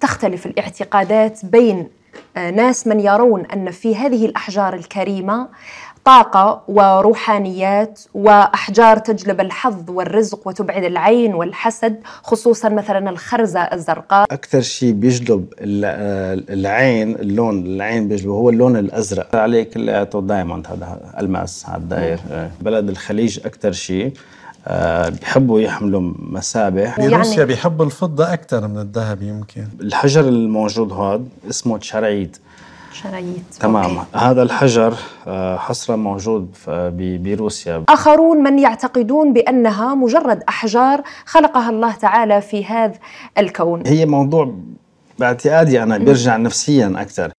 تختلف الاعتقادات بين آه، ناس من يرون أن في هذه الأحجار الكريمة طاقة وروحانيات وأحجار تجلب الحظ والرزق وتبعد العين والحسد خصوصا مثلا الخرزة الزرقاء. أكثر شيء بيجلب العين اللون العين بيجلبه هو اللون الأزرق. عليه كلياته diamond هذا الماس على الداير. آه، بلد الخليج أكثر شيء. بيحبوا يحملوا مسابح. بروسيا يعني بيحبوا الفضة أكثر من الذهب يمكن. الحجر الموجود هذا اسمه تشارعيد شرايط تمام. أوكي. هذا الحجر آه، حصرا موجود بروسيا. آخرون من يعتقدون بأنها مجرد أحجار خلقها الله تعالى في هذا الكون. هي موضوع باعتقادي أنا بيرجع نفسيا أكثر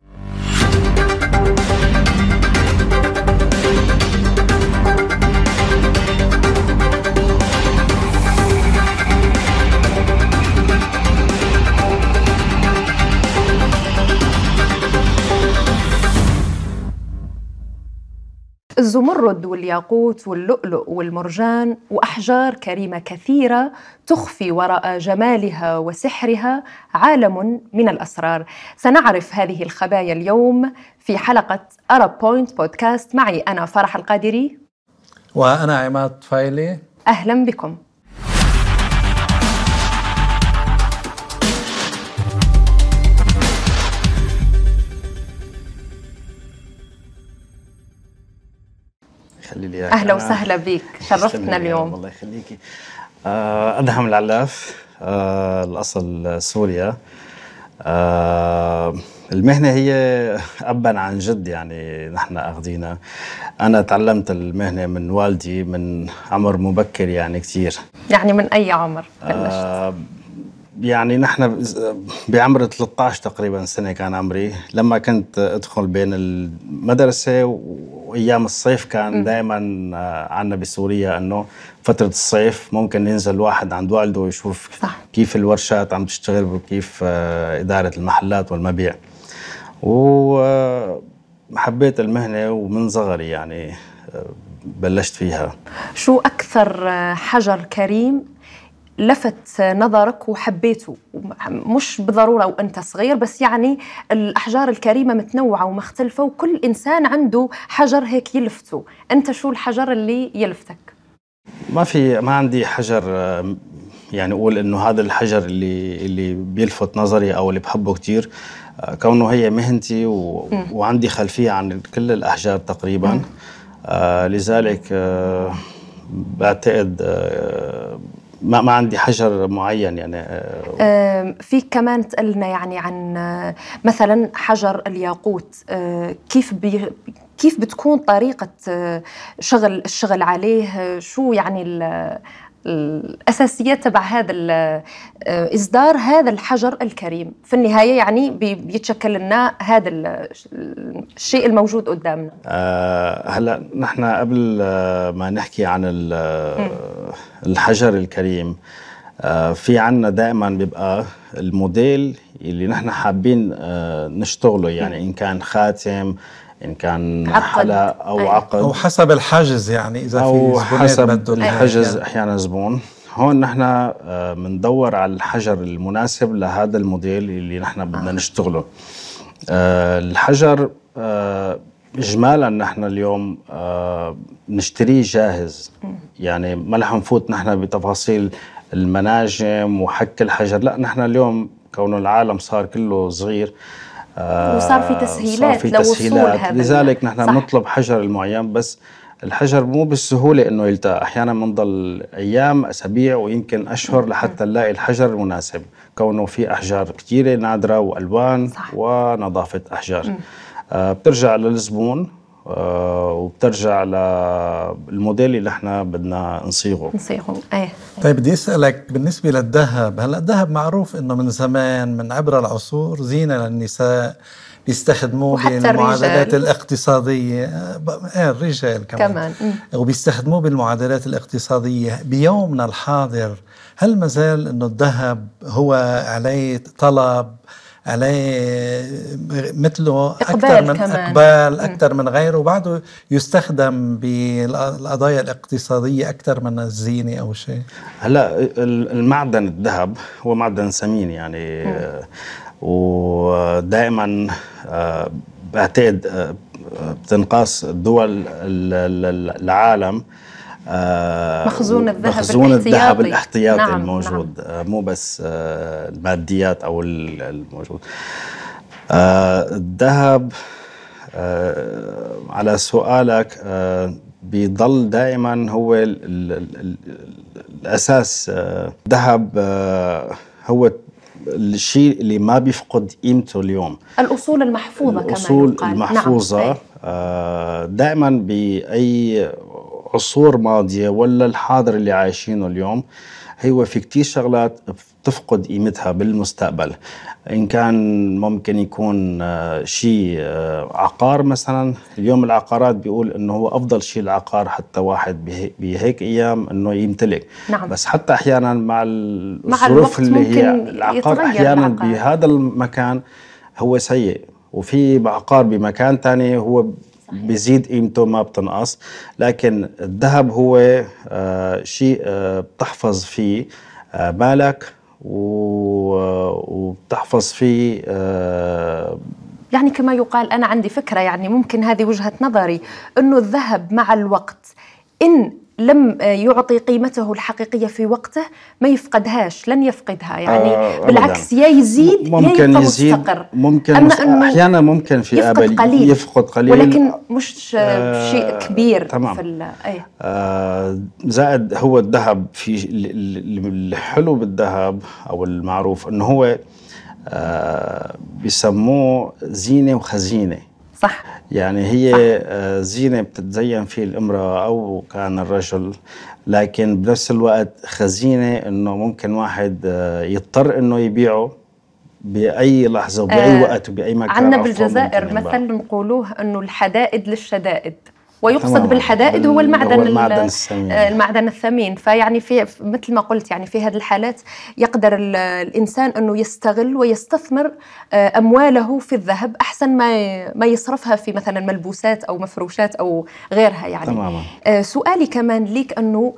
الزمرد والياقوت واللؤلؤ والمرجان وأحجار كريمة كثيرة تخفي وراء جمالها وسحرها عالم من الأسرار. سنعرف هذه الخبايا اليوم في حلقة Arab Point Podcast معي أنا فرح القادري. وأنا عماد فايلي. أهلا بكم. لي أهلا وسهلا بك. شرفتنا اليوم. الله يخليكي. آه، أدهم العلاف. آه، الأصل سوريا. آه، المهنة هي أبا عن جد يعني نحن أخذينا. أنا تعلمت المهنة من والدي من عمر مبكر يعني كثير يعني من أي عمر؟ بلشت؟ يعني نحن بعمر 13 تقريبا سنة كان عمري لما كنت أدخل بين المدرسة وأيام الصيف كان دائما آه، عندنا بسوريا إنه فترة الصيف ممكن ينزل الواحد عند والده ويشوف صح. كيف الورشات عم تشتغل وكيف آه، إدارة المحلات والمبيع. وحبيت المهنة ومن صغري يعني آه، بلشت فيها. شو أكثر حجر كريم لفت نظرك وحبيته مش بالضرورة وأنت صغير بس يعني الأحجار الكريمة متنوعة ومختلفة وكل إنسان عنده حجر هيك يلفته. أنت شو الحجر اللي يلفتك؟ ما في ما عندي حجر يعني أقول إنه هذا الحجر اللي اللي بيلفت نظري أو اللي بحبه كثير كونه هي مهنتي و... وعندي خلفية عن كل الأحجار تقريبا. آه لذلك آه بعتقد آه ما ما عندي حجر معين يعني آه في كمان تقلنا يعني عن مثلا حجر الياقوت آه كيف بي كيف بتكون طريقة شغل الشغل عليه؟ شو يعني الاساسيات تبع هذا إصدار هذا الحجر الكريم. في النهاية يعني بيتشكل لنا هذا الشيء الموجود قدامنا. أه هلا نحن قبل ما نحكي عن الحجر الكريم أه في عنا دائما بيبقى الموديل اللي نحن حابين أه نشتغله. يعني إن كان خاتم إن كان حلا أو أي. عقد. أو حسب الحجز يعني إذا أو في حسب الحجز أحيانا زبون. هون نحن بندور على الحجر المناسب لهذا الموديل اللي نحن بدنا نشتغله. آه، الحجر آه، اجمالا نحن اليوم آه، نشتريه جاهز. يعني ما رح نفوت نحن بتفاصيل المناجم وحك الحجر. لا نحن اليوم كونه العالم صار كله صغير وصار في تسهيلات صار في تسهيلات. هذا لذلك نحن بنطلب حجر المعين بس الحجر مو بالسهولة إنه يلتقى. أحيانا بنضل أيام أسابيع ويمكن أشهر لحتى نلاقي الحجر المناسب كونه في أحجار كثيره نادرة وألوان صح. ونظافة أحجار. آه بترجع للزبون. آه، وبترجع للموديل اللي إحنا بدنا نصيغه. نصيغه إيه. طيب بدي أسألك بالنسبة للذهب هلا الذهب معروف إنه من زمان من عبر العصور زينة للنساء بيستخدموه بالمعادلات الاقتصادية. إيه الرجال كمان, كمان. وبيستخدموه بالمعادلات الاقتصادية بيومنا الحاضر. هل ما زال إنه الذهب هو عليه طلب عليه مثله أكثر من كمان. إقبال أكثر من غيره وبعده يستخدم بالقضايا الاقتصادية أكثر من الزينة أو شيء هلأ المعدن الذهب هو معدن ثمين يعني م. ودائما بعتقد بتنقاس دول العالم مخزون الذهب مخزون الذهب الاحتياطي نعم الموجود نعم. مو بس الماديات أو الموجود الذهب على سؤالك بيضل دائما هو الأساس ذهب هو الشيء اللي ما بيفقد قيمته اليوم الأصول المحفوظة الأصول كمان نعم. المحفوظة نعم. دائما بأي عصور ماضية ولا الحاضر اللي عايشينه اليوم هو في كتير شغلات تفقد قيمتها بالمستقبل إن كان ممكن يكون آه، شيء آه، عقار مثلا اليوم العقارات بيقول إنه هو أفضل شيء العقار حتى واحد بهيك أيام إنه يمتلك نعم. بس حتى أحيانا مع الظروف اللي هي العقار أحيانا العقار. بهذا المكان هو سيء وفي عقار بمكان ثاني هو بيزيد قيمته ما بتنقص لكن الذهب هو آه شيء آه بتحفظ فيه آه مالك وبتحفظ فيه يعني كما يقال أنا عندي فكرة يعني ممكن هذه وجهة نظري أنه الذهب مع الوقت إن لم يعطي قيمته الحقيقية في وقته ما يفقدهاش لن يفقدها. يعني آه بالعكس يا يزيد ممكن يا يزيد مستقر. ممكن أما أنه أحيانا ممكن في يفقد قليل. يفقد قليل. ولكن مش آه شيء كبير تمام. في أي. آه زائد هو الذهب في الحلو بالذهب أو المعروف إنه هو آه بيسموه زينة وخزينة. صح. يعني هي صح. آه، زينة بتتزين فيه الامرأة أو كان الرجل لكن بنفس الوقت خزينة إنه ممكن واحد آه، يضطر إنه يبيعه بأي لحظة وبأي آه وقت وبأي مكان. عندنا بالجزائر مثل نقولوه إنه الحدائد للشدائد. ويقصد بالحدائد هو المعدن هو المعدن الثمين. آه، المعدن الثمين. فيعني في مثل ما قلت يعني في هذه الحالات يقدر الإنسان أنه يستغل ويستثمر آه، أمواله في الذهب أحسن ما ما يصرفها في مثلا ملبوسات أو مفروشات أو غيرها يعني. تماما. آه، سؤالي كمان ليك أنه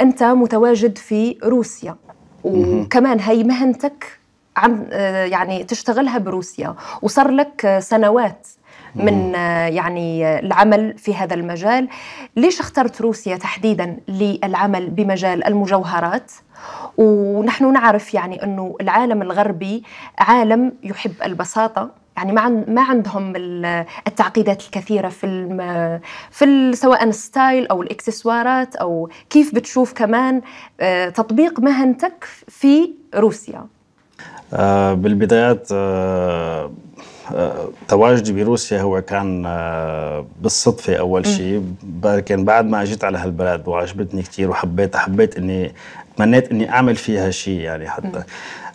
أنت متواجد في روسيا وكمان هي مهنتك عم يعني تشتغلها بروسيا وصار لك سنوات من يعني العمل في هذا المجال. ليش اخترت روسيا تحديدا للعمل بمجال المجوهرات؟ ونحن نعرف يعني أنه العالم الغربي عالم يحب البساطة. يعني ما ما عندهم التعقيدات الكثيرة في في سواء الستايل أو الإكسسوارات أو كيف بتشوف كمان آه، تطبيق مهنتك في روسيا. آه، بالبدايات آه، تواجدي بروسيا هو كان آه، بالصدفة أول شيء. لكن بعد ما أجيت على هالبلد وعجبتني كثير وحبيت حبيت إني تمنيت إني أعمل فيها شيء يعني حتى.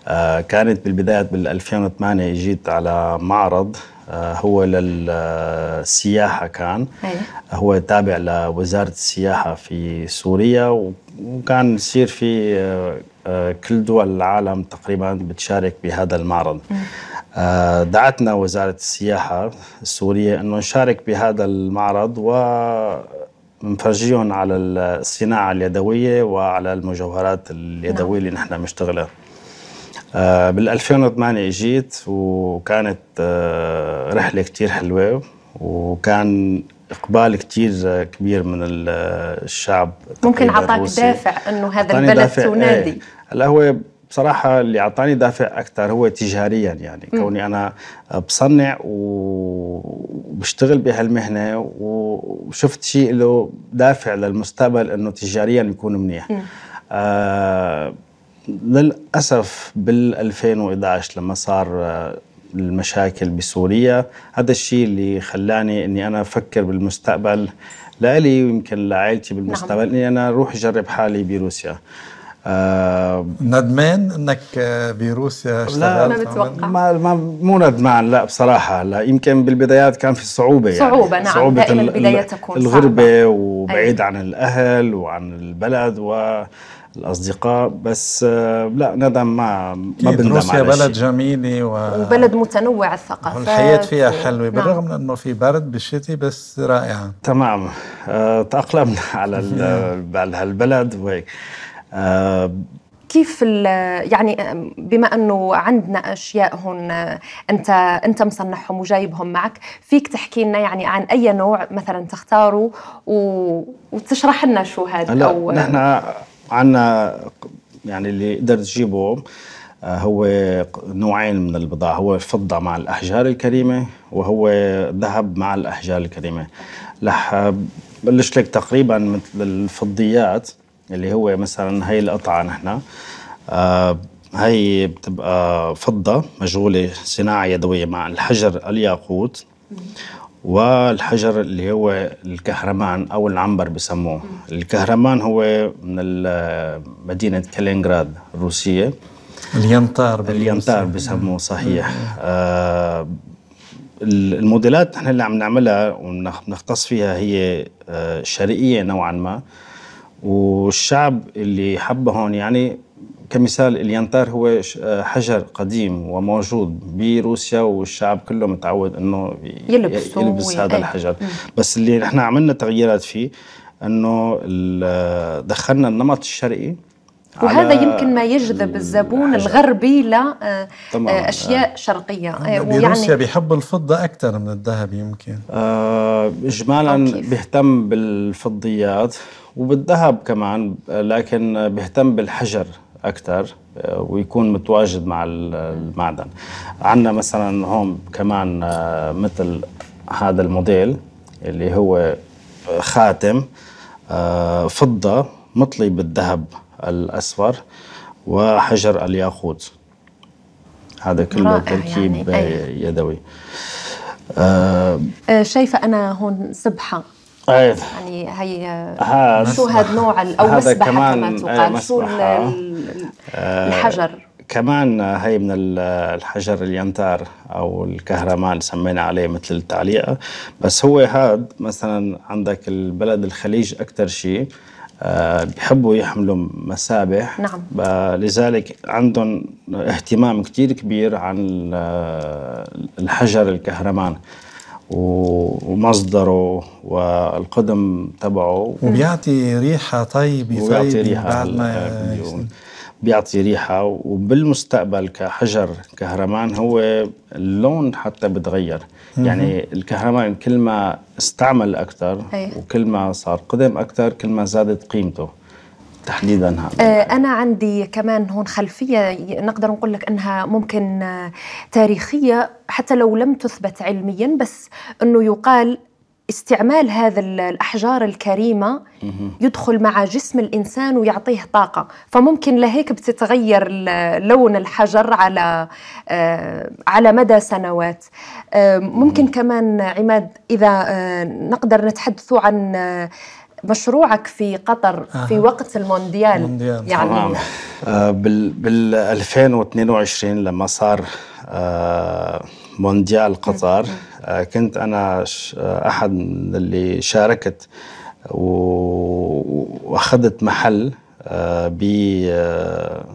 آه كانت بالبداية بال 2008 جيت على معرض آه هو للسياحة كان. أيه. هو تابع لوزارة السياحة في سوريا وكان يصير في آه, آه، كل دول العالم تقريبا بتشارك بهذا المعرض. آه، دعتنا وزارة السياحة السورية أنه نشارك بهذا المعرض ونفرجيهم على الصناعة اليدوية وعلى المجوهرات اليدوية اللي نحن بنشتغلها آه، بال 2008 إجيت وكانت آه، رحلة كتير حلوة وكان إقبال كتير كبير من الشعب ممكن اعطاك دافع إنه هذا البلد تنادي إيه. هلا هو بصراحة اللي أعطاني دافع أكثر هو تجاريا يعني. م. كوني أنا بصنع وبشتغل بهالمهنة وشفت شيء له دافع للمستقبل إنه تجاريا يكون منيح. آه للأسف بال 2011 لما صار آه، المشاكل بسوريا. هذا الشيء اللي خلاني إني أنا أفكر بالمستقبل. لإلي ويمكن لعائلتي بالمستقبل نعم. إني أنا أروح أجرب حالي بروسيا. آه ندمان إنك بروسيا اشتغلت؟ لا ما, ما مو ندمان لا بصراحة لا. يمكن بالبدايات كان في صعوبة يعني. صعوبة نعم. صعوبة دائما البداية تكون الغربة صعبة. وبعيد أي. عن الأهل وعن البلد و الأصدقاء بس آه، لا ندم ما ما بندم روسيا بلد جميلة و... وبلد متنوع الثقافات. والحياة فيها حلوة. بالرغم من إنه في برد بالشتي بس رائعة. تمام. آه، تأقلمنا على على هالبلد وهيك. آه، كيف يعني بما إنه عندنا أشياء هون انت أنت مصنعهم وجايبهم معك فيك تحكي لنا يعني عن أي نوع مثلا تختاره وتشرح لنا شو هذا أو نحن عندنا يعني اللي يقدر تجيبه آه، هو نوعين من البضاعة. هو الفضة مع الأحجار الكريمة وهو ذهب مع الأحجار الكريمة. رح بلش لك تقريبا مثل الفضيات اللي هو مثلا هي القطعة نحن. آه هي بتبقى فضة مشغولة صناعة يدوية مع الحجر الياقوت. والحجر اللي هو الكهرمان أو العنبر بسموه. الكهرمان هو من مدينة كالينغراد الروسيه الينطار الينطار بسموه صحيح. آه الموديلات نحن اللي عم نعملها ونختص فيها هي آه شرقية نوعا ما. والشعب اللي حبه هون يعني كمثال الينتار هو حجر قديم وموجود بروسيا والشعب كله متعود إنه يلبس, يلبس هذا الحجر. بس اللي نحن عملنا تغييرات فيه إنه دخلنا النمط الشرقي وهذا يمكن ما يجذب الزبون الغربي لاشياء آه شرقية. آه، بروسيا بيحب الفضة أكثر من الذهب يمكن. آه اجمالا بيهتم بالفضيات وبالذهب كمان لكن بيهتم بالحجر. أكثر آه، ويكون متواجد مع المعدن. عندنا مثلا هون كمان آه، مثل هذا الموديل اللي هو خاتم آه، فضة مطلي بالذهب الأصفر وحجر الياقوت. هذا كله تركيب يعني يدوي. شايفة أنا هون سبحة. أيه. يعني هي شو هذا نوع أو هذا كمان كما تقال؟ شو الحجر. كمان هي من الحجر الينتار أو الكهرمان سمينا عليه مثل التعليقة. بس هو هذا مثلا عندك البلد الخليج أكثر شيء أه بيحبوا يحملوا مسابح. نعم. لذلك عندهم اهتمام كثير كبير عن الحجر الكهرمان ومصدره والقدم تبعه. وبيعطي ريحة طيبة وبيعطي ريحة بعد ما بيعطي ريحة وبالمستقبل كحجر كهرمان هو اللون حتى بتغير. يعني الكهرمان كل ما استعمل أكثر وكل ما صار قدم أكثر كل ما زادت قيمته تحديدا هذا. آه أنا عندي كمان هون خلفية نقدر نقول لك إنها ممكن آه تاريخية حتى لو لم تثبت علميا بس إنه يقال استعمال هذا الأحجار الكريمة يدخل مع جسم الإنسان ويعطيه طاقة. فممكن لهيك بتتغير لون الحجر على آه، على مدى سنوات. آه، ممكن كمان عماد إذا آه، نقدر نتحدث عن مشروعك في قطر. في وقت المونديال, المونديال. يعني بال بال 2022 لما صار مونديال قطر. آه كنت أنا آه، أحد من اللي شاركت وأخذت محل آه آه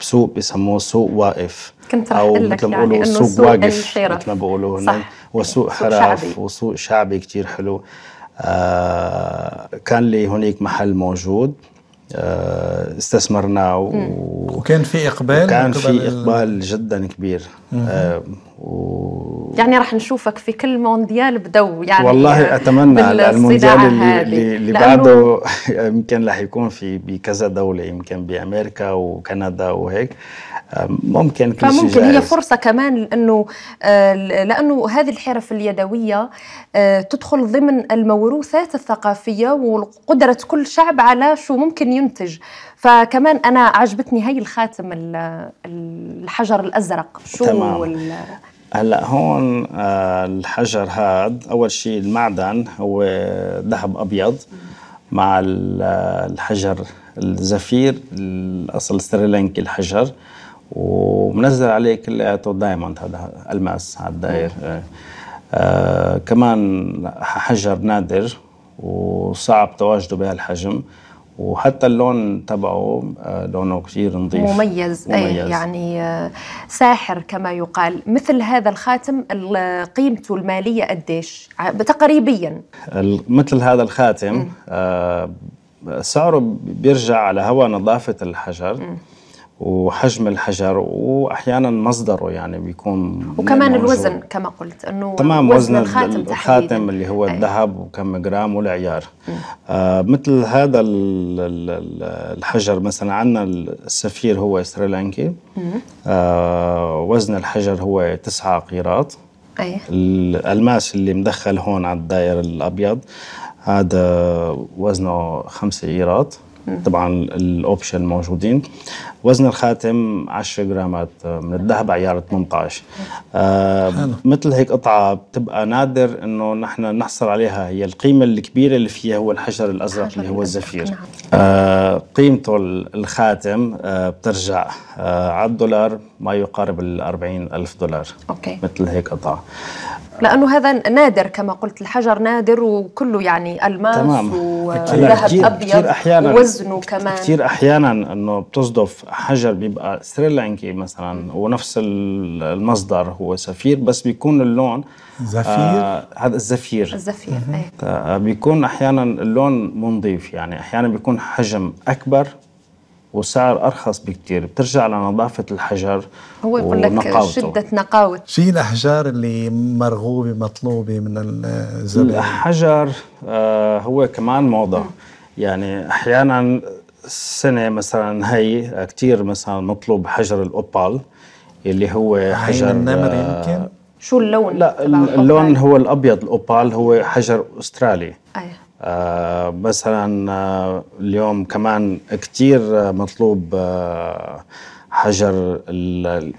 بسوق بسموه سوق واقف. كنت أو مثل ما بيقولوا سوق, سوق واقف مثل ما بيقولوا هنا وسوق حرف وسوق شعبي كثير حلو. آه، كان لي هناك محل موجود. استثمرناه و... وكان في إقبال كان في إقبال جدا كبير. آه و... يعني راح نشوفك في كل مونديال بدو يعني والله أتمنى المونديال اللي, اللي, اللي بعده يمكن راح يكون في بكذا دولة يمكن بأمريكا وكندا وهيك. ممكن كل فممكن شيء هي فرصة كمان انه آه، لأنه هذه الحرف اليدوية آه، تدخل ضمن الموروثات الثقافية وقدرة كل شعب على شو ممكن ينتج. فكمان أنا عجبتني هي الخاتم الحجر الأزرق. شو تمام. هلأ هون آه، الحجر هذا أول شيء المعدن هو ذهب أبيض مع الحجر الزفير الأصل السريلانكي الحجر. ومنزل عليه كلياته diamond هذا الماس هذا الداير آه. آه كمان حجر نادر وصعب تواجده بهالحجم وحتى اللون تبعه آه لونه كثير نظيف. مميز, مميز. أي يعني آه ساحر كما يقال. مثل هذا الخاتم قيمته المالية قديش؟ تقريبيا مثل هذا الخاتم آه سعره بيرجع على هوا نظافة الحجر. م. وحجم الحجر وأحيانا مصدره يعني بيكون وكمان الوزن كما قلت إنه تمام وزن, الخاتم الخاتم اللي هو الذهب وكم جرام والعيار. آه مثل هذا الحجر مثلا عندنا السفير هو سريلانكي. آه وزن الحجر هو تسعة قيراط. أيه. الالماس اللي مدخل هون على الدائر الأبيض هذا وزنه خمسة قيراط طبعا ال option موجودين. وزن الخاتم 10 جرامات من الذهب عيار 18 آه مثل هيك قطعة بتبقى نادر إنه نحن نحصل عليها. هي القيمة الكبيرة اللي فيها هو الحجر الأزرق اللي هو الزفير. نعم. آه قيمته الخاتم آه بترجع. آه على الدولار ما يقارب ال 40 ألف دولار. okay. مثل هيك قطعه لأنه هذا نادر كما قلت الحجر نادر وكله يعني ألماس تمام. وذهب أبيض أحياناً ووزنه كمان. كثير أحيانا إنه بتصدف حجر بيبقى سريلانكي مثلا ونفس المصدر هو سفير بس بيكون اللون زفير؟ آه هذا الزفير. الزفير آه بيكون أحيانا اللون منظيف يعني أحيانا بيكون حجم أكبر وسعر أرخص بكثير بترجع لنظافة الحجر هو يقول لك شدة نقاوه شو الأحجار اللي مرغوبة مطلوبة من الزبائن؟ الحجر آه هو كمان موضة. م. يعني أحيانا سنة مثلا هي كثير مثلا مطلوب حجر الأوبال اللي هو حجر النمر آه يمكن؟ شو اللون لا اللون هو الأبيض الأوبال هو حجر أسترالي. أيه. آه مثلا آه اليوم كمان كثير مطلوب آه حجر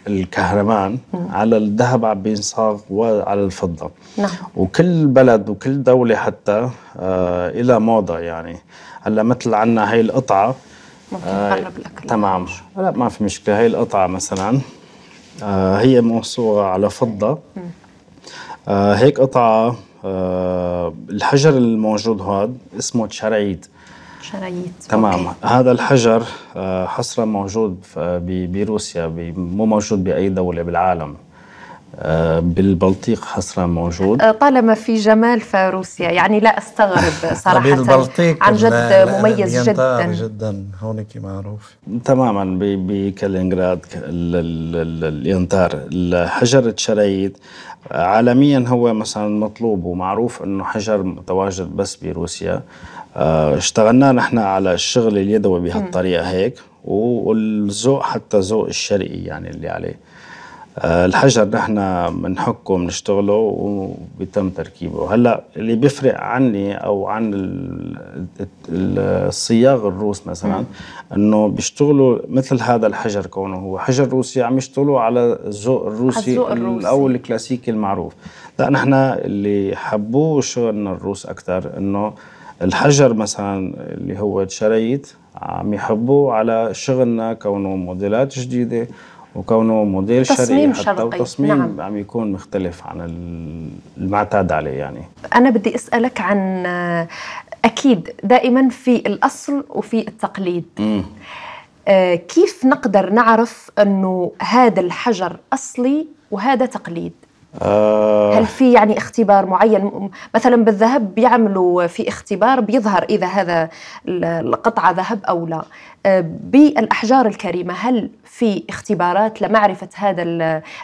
الكهرمان على الذهب عم بينصاغ وعلى الفضة. نعم. وكل بلد وكل دولة حتى إلى موضة يعني. هلأ مثل عنا هي القطعة ممكن آه لك تمام. لا ما في مشكلة. هي القطعة مثلا هي موصوغة على فضة. هيك قطعة الحجر الموجود هذا اسمه تشرعيد. شرايط تمام. أوكي. هذا الحجر آه حصرا موجود بروسيا مو موجود بأي دولة بالعالم. آه بالبلطيق حصرا موجود. آه، طالما في جمال فروسيا. يعني لا أستغرب صراحة البلطيق عن جد مميز جدا. جدا. هونيك معروف. تماما بكالينغراد الينتار الحجر الشرايط عالميا هو مثلا مطلوب ومعروف إنه حجر متواجد بس بروسيا. آه، اشتغلنا نحن على الشغل اليدوي بهالطريقة هيك والذوق حتى ذوق الشرقي يعني اللي عليه. آه، الحجر نحن بنحكه بنشتغله وبيتم تركيبه. هلا اللي بيفرق عني أو عن الصياغ الروس مثلا إنه بيشتغلوا مثل هذا الحجر كونه هو حجر روسي عم يشتغلوا على الذوق الروسي, الروسي. أو الكلاسيكي المعروف. لا نحن اللي حبوه شغلنا الروس أكثر إنه الحجر مثلا اللي هو شرايط عم يحبوا على شغلنا كونه موديلات جديدة وكونه موديل تصميم شرقي حتى شرقي. وتصميم نعم. عم يكون مختلف عن المعتاد عليه يعني أنا بدي أسألك عن أكيد دائما في الأصل وفي التقليد م. آه كيف نقدر نعرف إنه هذا الحجر أصلي وهذا تقليد آه. هل في يعني اختبار معين؟ مثلا بالذهب بيعملوا في اختبار بيظهر إذا هذا القطعة ذهب أو لا. آه، بالأحجار الكريمة هل في اختبارات لمعرفة هذا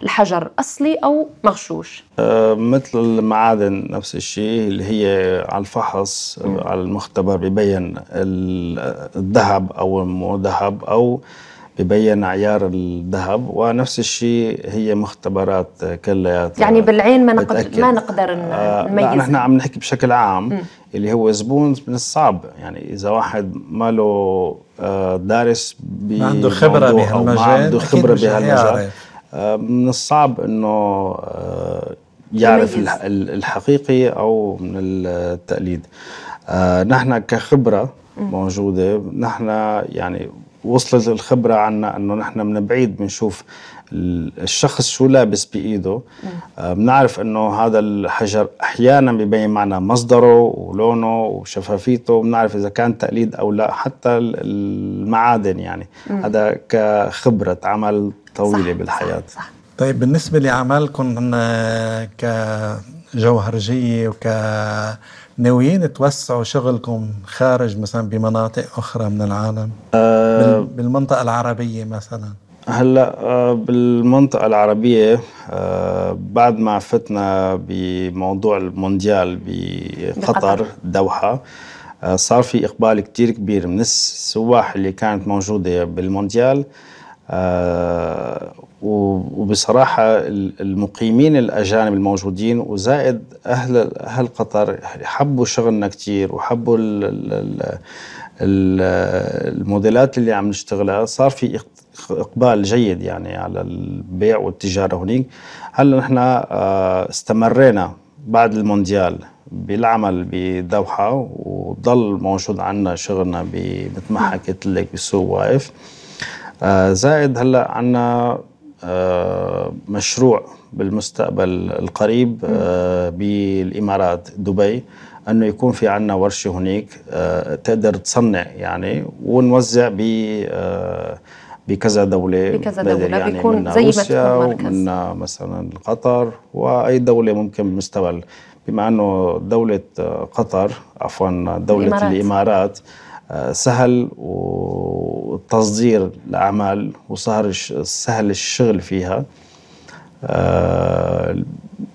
الحجر أصلي أو مغشوش؟ آه مثل المعادن نفس الشيء اللي هي على الفحص على المختبر ببين الذهب أو مو ذهب أو ببين عيار الذهب ونفس الشيء هي مختبرات كلياتها يعني بالعين ما نقدر ما نقدر نميز آه نحن عم نحكي بشكل عام م. اللي هو زبون من الصعب. يعني إذا واحد ما له آه، دارس ما عنده خبرة بهالمجال ما عنده خبرة بهالمجال آه، من الصعب إنه يعرف يميز. الحقيقي أو من التقليد. نحن كخبرة موجودة نحن يعني وصلت الخبرة عنا أنه نحن من بعيد بنشوف الشخص شو لابس بإيده آه بنعرف أنه هذا الحجر أحيانا ببين معنا مصدره ولونه وشفافيته بنعرف إذا كان تقليد أو لا حتى المعادن يعني مم. هذا كخبرة عمل طويلة صح بالحياة صح صح. طيب بالنسبة لعملكم كجوهرجية وك ناويين توسعوا شغلكم خارج مثلا بمناطق أخرى من العالم؟ أه بالمنطقة العربية مثلا. هلأ آه، بالمنطقة العربية آه، بعد ما فتنا بموضوع المونديال بقطر دوحة آه، صار في إقبال كتير كبير من السواح اللي كانت موجودة بالمونديال. وبصراحة المقيمين الأجانب الموجودين وزائد أهل أهل قطر حبوا شغلنا كتير وحبوا الموديلات اللي عم نشتغلها. صار في إقبال جيد يعني على البيع والتجارة هناك. هلا نحن آه، استمرينا بعد المونديال بالعمل بدوحة وضل موجود عندنا شغلنا مثل ما حكيت لك بسوق واقف. آه، زائد هلا عندنا آه، مشروع بالمستقبل القريب بالإمارات دبي إنه يكون في عندنا ورشة هناك تقدر تصنع يعني ونوزع ب بكذا دولة بكذا دولة يعني بيكون زي مركز. ومن مثلا قطر وأي دولة ممكن بمستوى بما أنه دولة قطر عفوا دولة الإمارات, الإمارات آه، سهل وتصدير الأعمال وسهل سهل الشغل فيها. آه،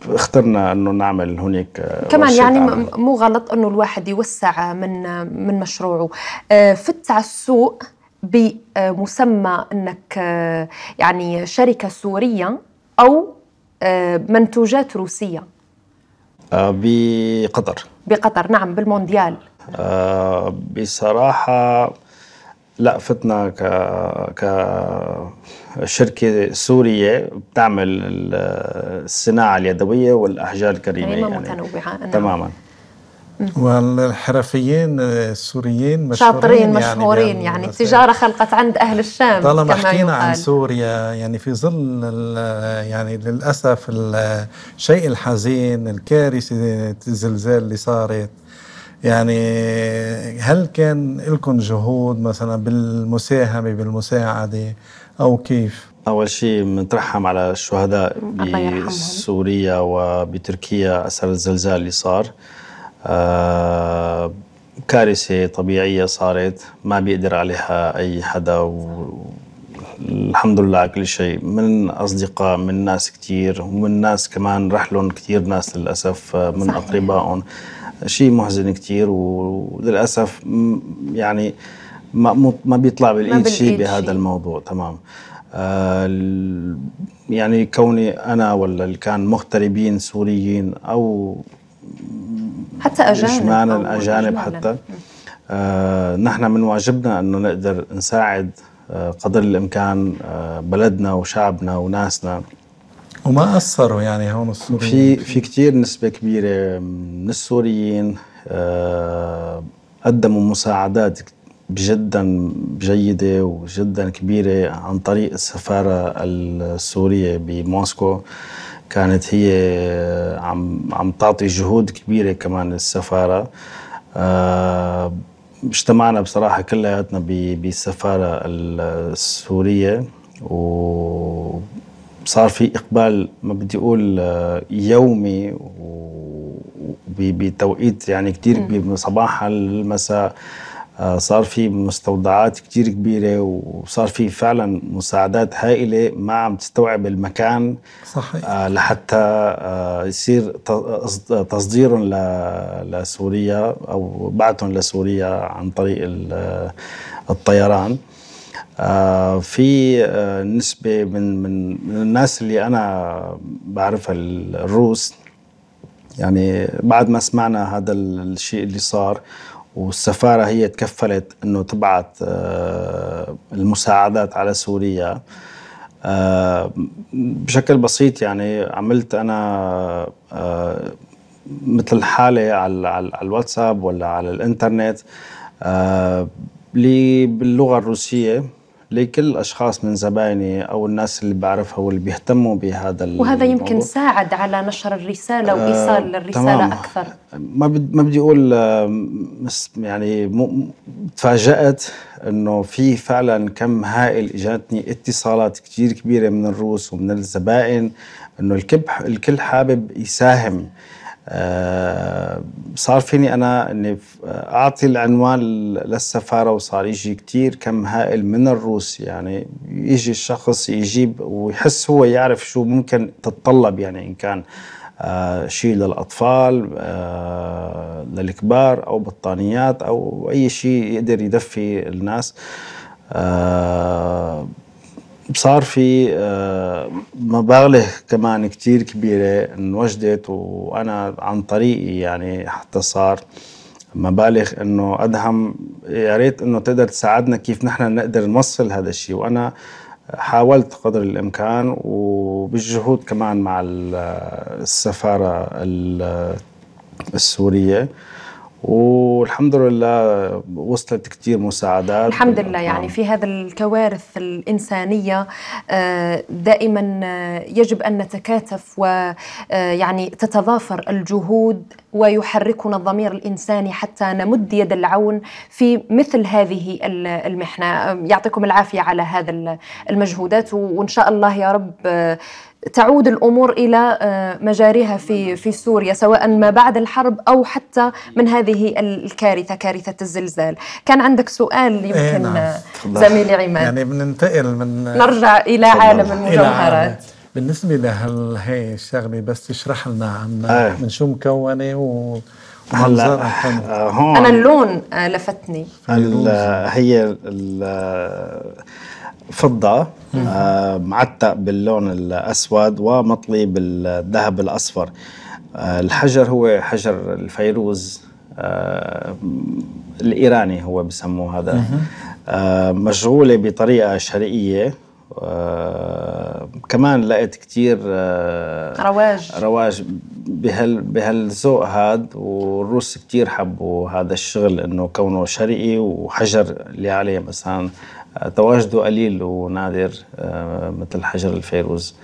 اخترنا أنه نعمل هناك آه، كمان يعني مو غلط أنه الواحد يوسع من من مشروعه. فت على السوق بمسمى أنك يعني شركة سورية أو منتوجات روسية. آه، بقطر. بقطر نعم بالمونديال. آه، بصراحة لا فتنا ك كشركه سورية بتعمل الصناعة اليدوية والاحجار الكريمة يعني متنوعه نعم. تماما. والحرفيين السوريين مشهورين شاطرين يعني مشهورين يعني, يعني التجارة خلقت عند أهل الشام طالما حكينا عن سوريا يعني في ظل يعني للأسف الشيء الحزين الكارثة الزلزال اللي صارت. يعني هل كان لكم جهود مثلا بالمساهمة بالمساعدة أو كيف؟ أول شيء بنترحم على الشهداء بسوريا وبتركيا أثر الزلزال اللي صار. آه، كارثة طبيعية صارت ما بيقدر عليها أي حدا و... الحمد لله على كل شيء. من أصدقاء من ناس كتير ومن ناس كمان رحلهم كتير ناس للأسف آه، من أقربائهم. شيء محزن كتير وللأسف يعني ما ما بيطلع بالإيد شيء بهذا شي. الموضوع تمام. آه يعني كوني أنا ولا اللي كان مغتربين سوريين أو حتى أجانب معنى الأجانب حتى آه نحن من واجبنا أنه نقدر نساعد آه قدر الإمكان آه بلدنا وشعبنا وناسنا. وما أثروا يعني هون السوريين في في كثير نسبة كبيرة من السوريين آه قدموا مساعدات جدا جيدة وجدا كبيرة عن طريق السفارة السورية بموسكو. كانت هي عم عم تعطي جهود كبيرة كمان السفاره آه، اجتمعنا بصراحة كلياتنا بالسفارة السورية وصار في إقبال ما بدي أقول آه، يومي بتوقيت يعني كثير كبير من صباح المساء آه، صار في مستودعات كتير كبيرة وصار في فعلا مساعدات هائلة ما عم تستوعب المكان صحيح. آه، لحتى يصير تصديرهم لسوريا أو بعثهم لسوريا عن طريق الطيران. في نسبة من من من الناس اللي أنا بعرفها الروس يعني بعد ما سمعنا هذا الشيء اللي صار والسفارة هي تكفلت أنه تبعت آه، المساعدات على سوريا. آه، بشكل بسيط يعني عملت أنا آه، مثل حالة على الواتساب ولا على الإنترنت باللغة الروسية. لكل الأشخاص من زبايني أو الناس اللي بعرفها واللي بيهتموا بهذا وهذا يمكن ساعد على نشر الرسالة وإيصال آه الرسالة تمام. أكثر ما ما بدي أقول آه، يعني تفاجأت إنه في فعلا كم هائل اجتني اتصالات كثير كبيرة من الروس ومن الزبائن إنه الكل الكل حابب يساهم آه، صار فيني أنا إني أعطي العنوان للسفارة وصار يجي كثير كم هائل من الروس يعني يجي الشخص يجيب ويحس هو يعرف شو ممكن تتطلب يعني إن كان آه شيء للأطفال آه للكبار أو بطانيات أو أي شيء يقدر يدفي الناس. آه صار في آه، مبالغ كمان كتير كبيرة انوجدت وأنا عن طريقي يعني حتى صار مبالغ إنه أدهم يا ريت إنه تقدر تساعدنا كيف نحن نقدر نوصل هذا الشيء. وأنا حاولت قدر الإمكان وبالجهود كمان مع السفارة السورية. والحمد لله وصلت كثير مساعدات. الحمد لله يعني في هذا الكوارث الإنسانية آه، دائما آه، يجب أن نتكاتف ويعني آه، تتضافر الجهود ويحركنا الضمير الإنساني حتى نمد يد العون في مثل هذه المحنة. يعطيكم العافية على هذا المجهودات وإن شاء الله يا رب تعود الأمور إلى آه، مجاريها في في سوريا سواء ما بعد الحرب أو حتى من هذه الكارثة كارثة الزلزال. كان عندك سؤال يمكن إيه نعم. زميلي عماد. يعني بننتقل من نرجع إلى عالم المجوهرات. بالنسبة لهال هي الشغله بس تشرح لنا عنها آه. من شو مكونة و هلا آه، هون أنا اللون آه، لفتني. هي فضة آه معتق باللون الأسود ومطلي بالذهب الأصفر. آه الحجر هو حجر الفيروز آه الإيراني هو بسموه هذا. مشغولة بطريقة شرقية. آه كمان لقيت كتير آه رواج. رواج. بهال بهالذوق هاد والروس كتير حبوا هذا الشغل إنه كونه شرقي وحجر اللي عليه مثلا تواجده قليل ونادر آه، مثل حجر الفيروز.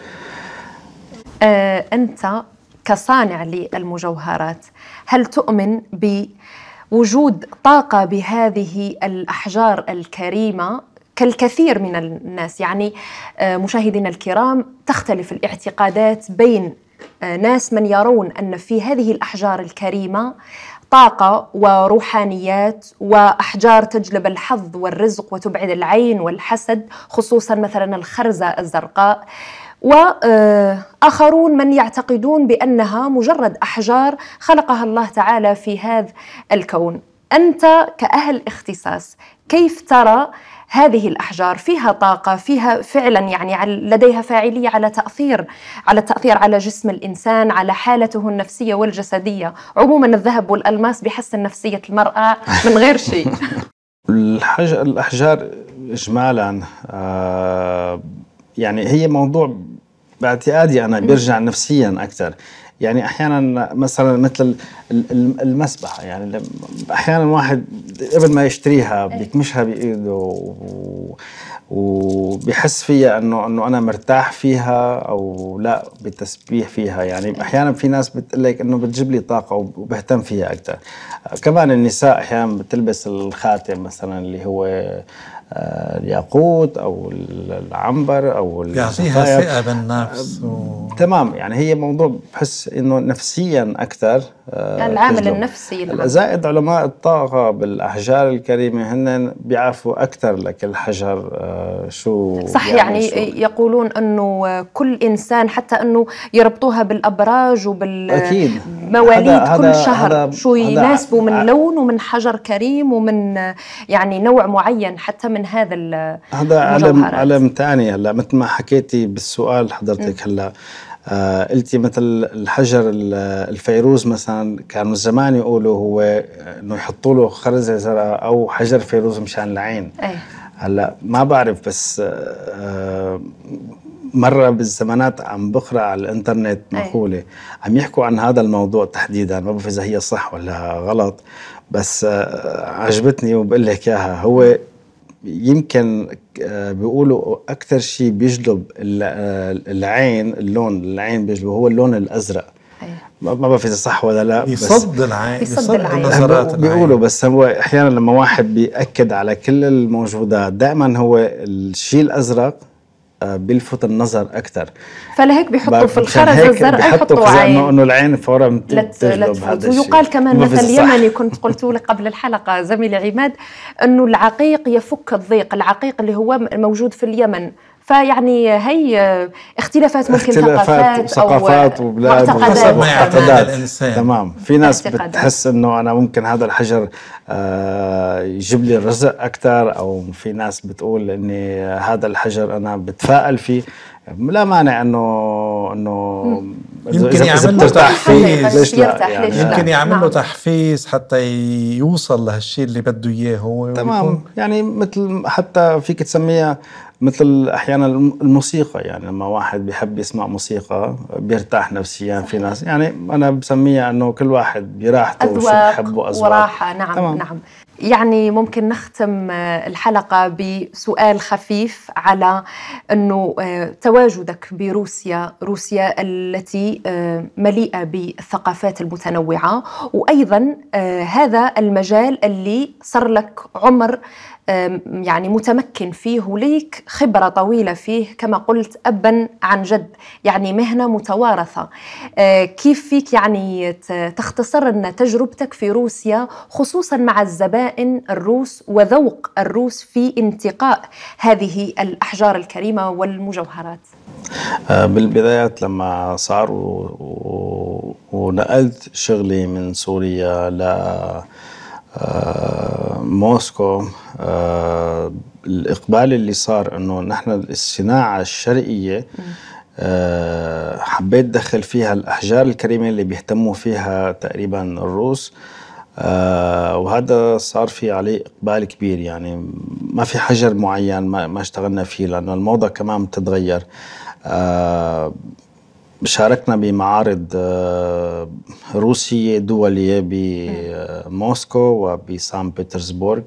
آه، أنت كصانع للمجوهرات هل تؤمن بوجود طاقة بهذه الأحجار الكريمة؟ كالكثير من الناس يعني آه، مشاهدينا الكرام تختلف الاعتقادات بين ناس من يرون أن في هذه الأحجار الكريمة طاقة وروحانيات وأحجار تجلب الحظ والرزق وتبعد العين والحسد خصوصا مثلا الخرزة الزرقاء. وآخرون من يعتقدون بأنها مجرد أحجار خلقها الله تعالى في هذا الكون. أنت كأهل اختصاص كيف ترى هذه الأحجار فيها طاقة فيها فعلا يعني لديها فاعلية على تأثير على التأثير على جسم الإنسان على حالته النفسية والجسدية. عموما الذهب والألماس بيحسن نفسية المرأة من غير شيء. الحجر الأحجار اجمالا آه يعني هي موضوع باعتقادي أنا بيرجع نفسيا أكثر. يعني أحيانا مثلا مثل المسبحة يعني أحيانا واحد قبل ما يشتريها إيه. بيكمشها بإيده وبيحس فيها انه إنه أنا مرتاح فيها أو لا بتسبيح فيها. يعني أحيانا في ناس بتقول لك إنه بتجيب لي طاقة وبهتم فيها أكثر كمان النساء أحيانا بتلبس الخاتم مثلا اللي هو الياقوت أو العنبر أو يعطيها ثقة بالنفس و... تمام يعني هي موضوع بحس إنه نفسيا أكثر يعني العامل النفسي زائد علماء الطاقة بالأحجار الكريمة هن بيعرفوا أكثر لكل حجر آه، شو صح يعني شو. يقولون إنه كل إنسان حتى إنه يربطوها بالأبراج وبالمواليد كل هذا شهر هذا شو يناسبه من لون ومن حجر كريم ومن يعني نوع معين حتى من هذا هذا علم علم ثاني هلا مثل ما حكيتي بالسؤال حضرتك هلا. آه قلتي مثل الحجر الفيروز مثلا كانوا زمان يقولوا هو إنه يحطوا له خرزه زرقاء أو حجر فيروز مشان العين. أي. هلا ما بعرف بس آه مرة بالزمانات عم بقرأ على الإنترنت مقولة عم يحكوا عن هذا الموضوع تحديدا ما بعرف إذا هي صح ولا غلط. بس آه عجبتني وبقول لك إياها. هو يمكن آه، بيقولوا أكثر شيء بيجلب آه، العين اللون العين بيجلبه هو اللون الأزرق. ما بعرف إذا صح ولا لا بيصد العين بيصد العين. بيقولوا بس هو أحيانا لما واحد بيأكد على كل الموجودات دائما هو الشيء الأزرق بيلفت النظر أكثر فلهيك بيحطوا في الخرز الزرقاء يحطوا عين. إنه العين فورا بتجلب هذا الشيء. ويقال كمان مثل اليمني كنت قلت لك قبل الحلقة زميلي عماد إنه العقيق يفك الضيق العقيق اللي هو موجود في اليمن. فيعني هي اختلافات ممكن اختلافات ثقافات ثقافات وبلاد معتقدات. الإنسان. تمام. في ناس بتحس إنه أنا ممكن هذا الحجر آه، يجيب لي الرزق أكثر أو في ناس بتقول إني هذا الحجر أنا بتفائل فيه. لا مانع إنه إنه يمكن يعمل له تحفيز. ليش لا؟ يعني يمكن يعمل له نعم. تحفيز حتى يوصل لهالشيء اللي بده إياه هو. تمام. يعني مثل حتى فيك تسميها مثل أحيانا الموسيقى يعني لما واحد بيحب يسمع موسيقى بيرتاح نفسيا في ناس. يعني أنا بسميها إنه كل واحد براحته وشو بحبه أذواق. وراحة. نعم تمام. نعم. يعني ممكن نختم الحلقة بسؤال خفيف على إنه آه، تواجدك بروسيا روسيا التي آه، مليئة بالثقافات المتنوعة. وأيضا آه، هذا المجال اللي صار لك عمر يعني متمكن فيه وليك خبرة طويلة فيه كما قلت أبا عن جد يعني مهنة متوارثة. أه، كيف فيك يعني تختصر لنا تجربتك في روسيا خصوصا مع الزبائن الروس وذوق الروس في انتقاء هذه الأحجار الكريمة والمجوهرات؟ أه، بالبدايات لما صار ونقلت شغلي من سوريا ل موسكو آه، الإقبال اللي صار إنه نحن الصناعة الشرقية آه، حبيت دخل فيها الأحجار الكريمة اللي بيهتموا فيها تقريبا الروس وهذا صار في عليه إقبال كبير. يعني ما في حجر معين ما اشتغلنا فيه لأنه الموضة كمان بتتغير. شاركنا بمعارض آه، روسية دولية بموسكو وبسان بطرسبورغ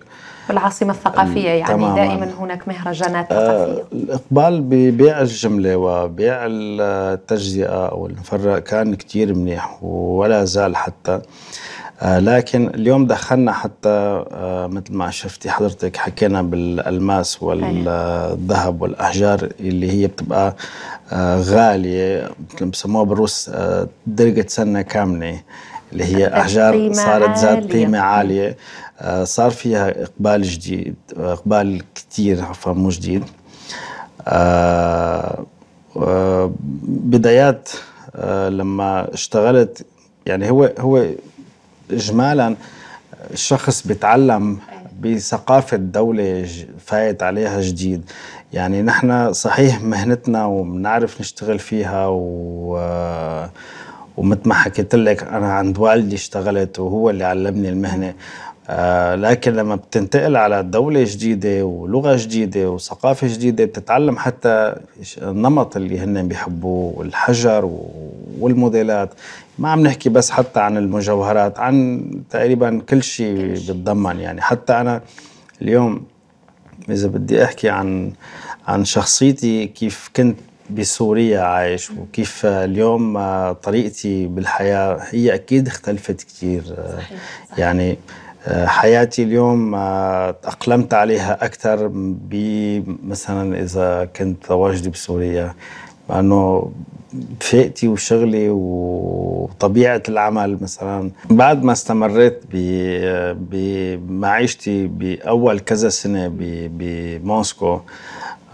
العاصمة الثقافية يعني تماما. دائما هناك مهرجانات آه، ثقافية. الإقبال ببيع الجملة وبيع التجزئة أو المفرق كان كتير منيح ولا زال حتى. آه لكن اليوم دخلنا حتى آه مثل ما شفتي حضرتك حكينا بالألماس والذهب والأحجار اللي هي بتبقى آه غالية مثل بسموها بالروس آه درجة سنة كاملة اللي هي أحجار صارت ذات قيمة عالية. آه صار فيها إقبال جديد إقبال كثير عفوا مو جديد. آه بدايات آه لما اشتغلت يعني هو هو اجمالا الشخص بيتعلم بثقافة دولة فايت عليها جديد. يعني نحن صحيح مهنتنا وبنعرف نشتغل فيها و ومثل ما حكيت لك أنا عند والدي اشتغلت وهو اللي علمني المهنة. آه لكن لما بتنتقل على دولة جديدة ولغة جديدة وثقافة جديدة بتتعلم حتى النمط اللي هن بيحبوه الحجر والموديلات ما عم نحكي بس حتى عن المجوهرات عن تقريبا كل شيء بتضمن يعني حتى أنا اليوم إذا بدي أحكي عن عن شخصيتي كيف كنت بسوريا عايش وكيف اليوم طريقتي بالحياة هي أكيد اختلفت كثير صحيح. صحيح. يعني حياتي اليوم تأقلمت عليها أكثر مثلا إذا كنت تواجدي بسوريا مع أنه فئتي وشغلي وطبيعة العمل مثلا. بعد ما استمريت بمعيشتي بأول كذا سنة بموسكو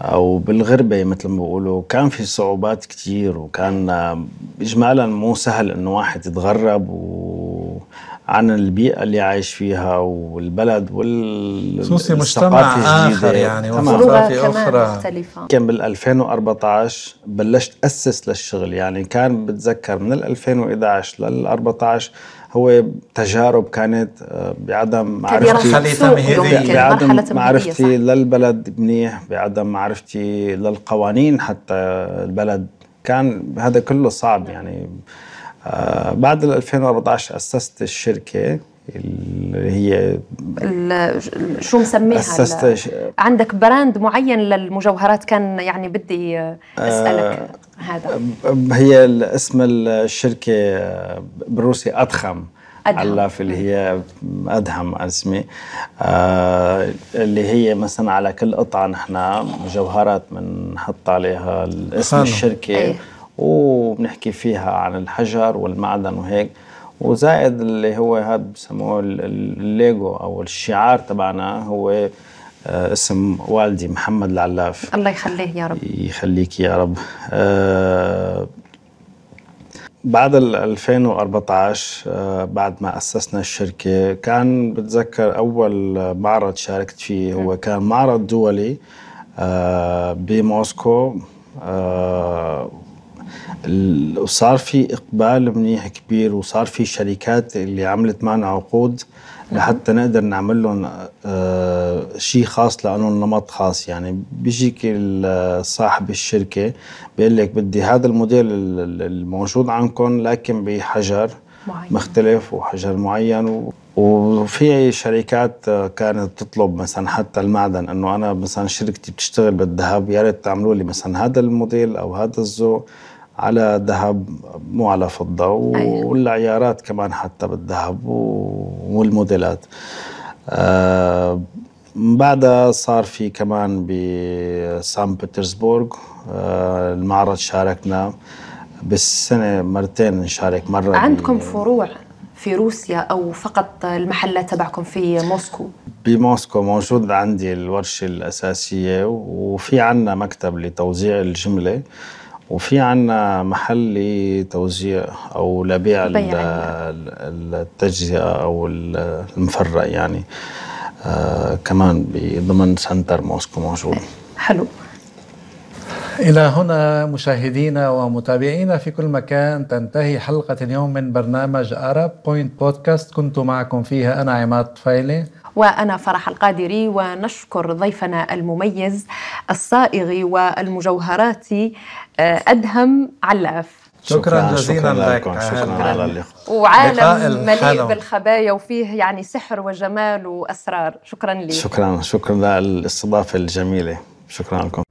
أو بالغربة مثل ما بيقولوا كان في صعوبات كتير وكان إجمالا مو سهل إنه واحد يتغرب و عن البيئة اللي عايش فيها والبلد وال خصوصي مجتمع آخر يعني وثقافة أخرى. مختلفة. كان بال 2014 بلشت أسس للشغل يعني كان بتذكر من ال 2011 لل 14 هو تجارب كانت آه، بعدم معرفتي بعدم معرفتي للبلد منيح بعدم معرفتي للقوانين حتى البلد كان هذا كله صعب يعني. آه بعد 2014 أسست الشركة اللي هي شو مسميها أسست ش... عندك براند معين للمجوهرات كان يعني بدي أسألك آه هذا هي اسم الشركة بالروسي اضخم أدهم. علاف اللي هي أدهم اسمي آه اللي هي مثلا على كل قطعة نحن مجوهرات بنحط عليها اسم. الشركة أيه. وبنحكي فيها عن الحجر والمعدن وهيك. وزائد اللي هو هذا بسموه الليجو أو الشعار تبعنا هو آه اسم والدي محمد العلاف. الله يخليه يا رب. يخليك يا رب. آه بعد 2014 آه بعد ما أسسنا الشركة كان بتذكر أول معرض شاركت فيه هو كان معرض دولي بموسكو وصار في إقبال منيح كبير وصار في شركات اللي عملت معنا عقود لحتى نقدر نعمل لهم آه شيء خاص لهم نمط خاص. يعني بيجيك صاحب الشركة بيقول لك بدي هذا الموديل الموجود عندكم لكن بحجر معين. مختلف وحجر معين. وفي شركات كانت تطلب مثلا حتى المعدن إنه أنا مثلا شركتي بتشتغل بالذهب يا ريت تعملوا لي مثلا هذا الموديل أو هذا الذوق. على ذهب مو على فضة أيوة. والعيارات كمان حتى بالذهب والموديلات آه بعدها صار في كمان بسان بطرسبورغ آه المعرض شاركنا بالسنة مرتين نشارك مرة عندكم فروع في روسيا أو فقط المحلات تبعكم في موسكو؟ بموسكو موجود عندي الورشة الأساسية وفي عنا مكتب لتوزيع الجملة وفي عنا محل لتوزيع أو لبيع التجزئة أو المفرق يعني. آه كمان ضمن center موسكو موجود. حلو. إلى هنا مشاهدينا ومتابعينا في كل مكان تنتهي حلقة اليوم من برنامج Arab Point Podcast كنت معكم فيها أنا عماد طفيلي. وأنا فرح القادري ونشكر ضيفنا المميز الصائغ والمجوهراتي آه، أدهم علاف. شكرا جزيلا لك. شكرا على اللقاء. وعالم مليء بالخبايا وفيه يعني سحر وجمال وأسرار. شكرا لك. شكرا شكرا للاستضافه الجميلة. شكرا لكم.